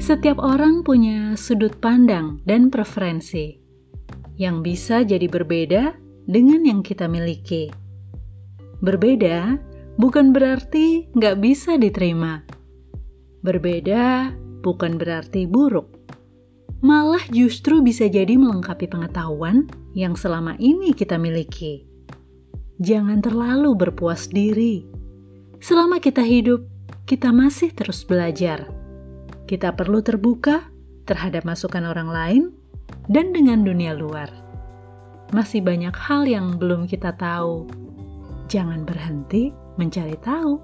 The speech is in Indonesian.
Setiap orang punya sudut pandang dan preferensi yang bisa jadi berbeda dengan yang kita miliki. Berbeda bukan berarti nggak bisa diterima. Berbeda bukan berarti buruk. Malah justru bisa jadi melengkapi pengetahuan yang selama ini kita miliki. Jangan terlalu berpuas diri. Selama kita hidup, kita masih terus belajar kita perlu terbuka terhadap masukan orang lain dan dengan dunia luar. Masih banyak hal yang belum kita tahu. Jangan berhenti mencari tahu.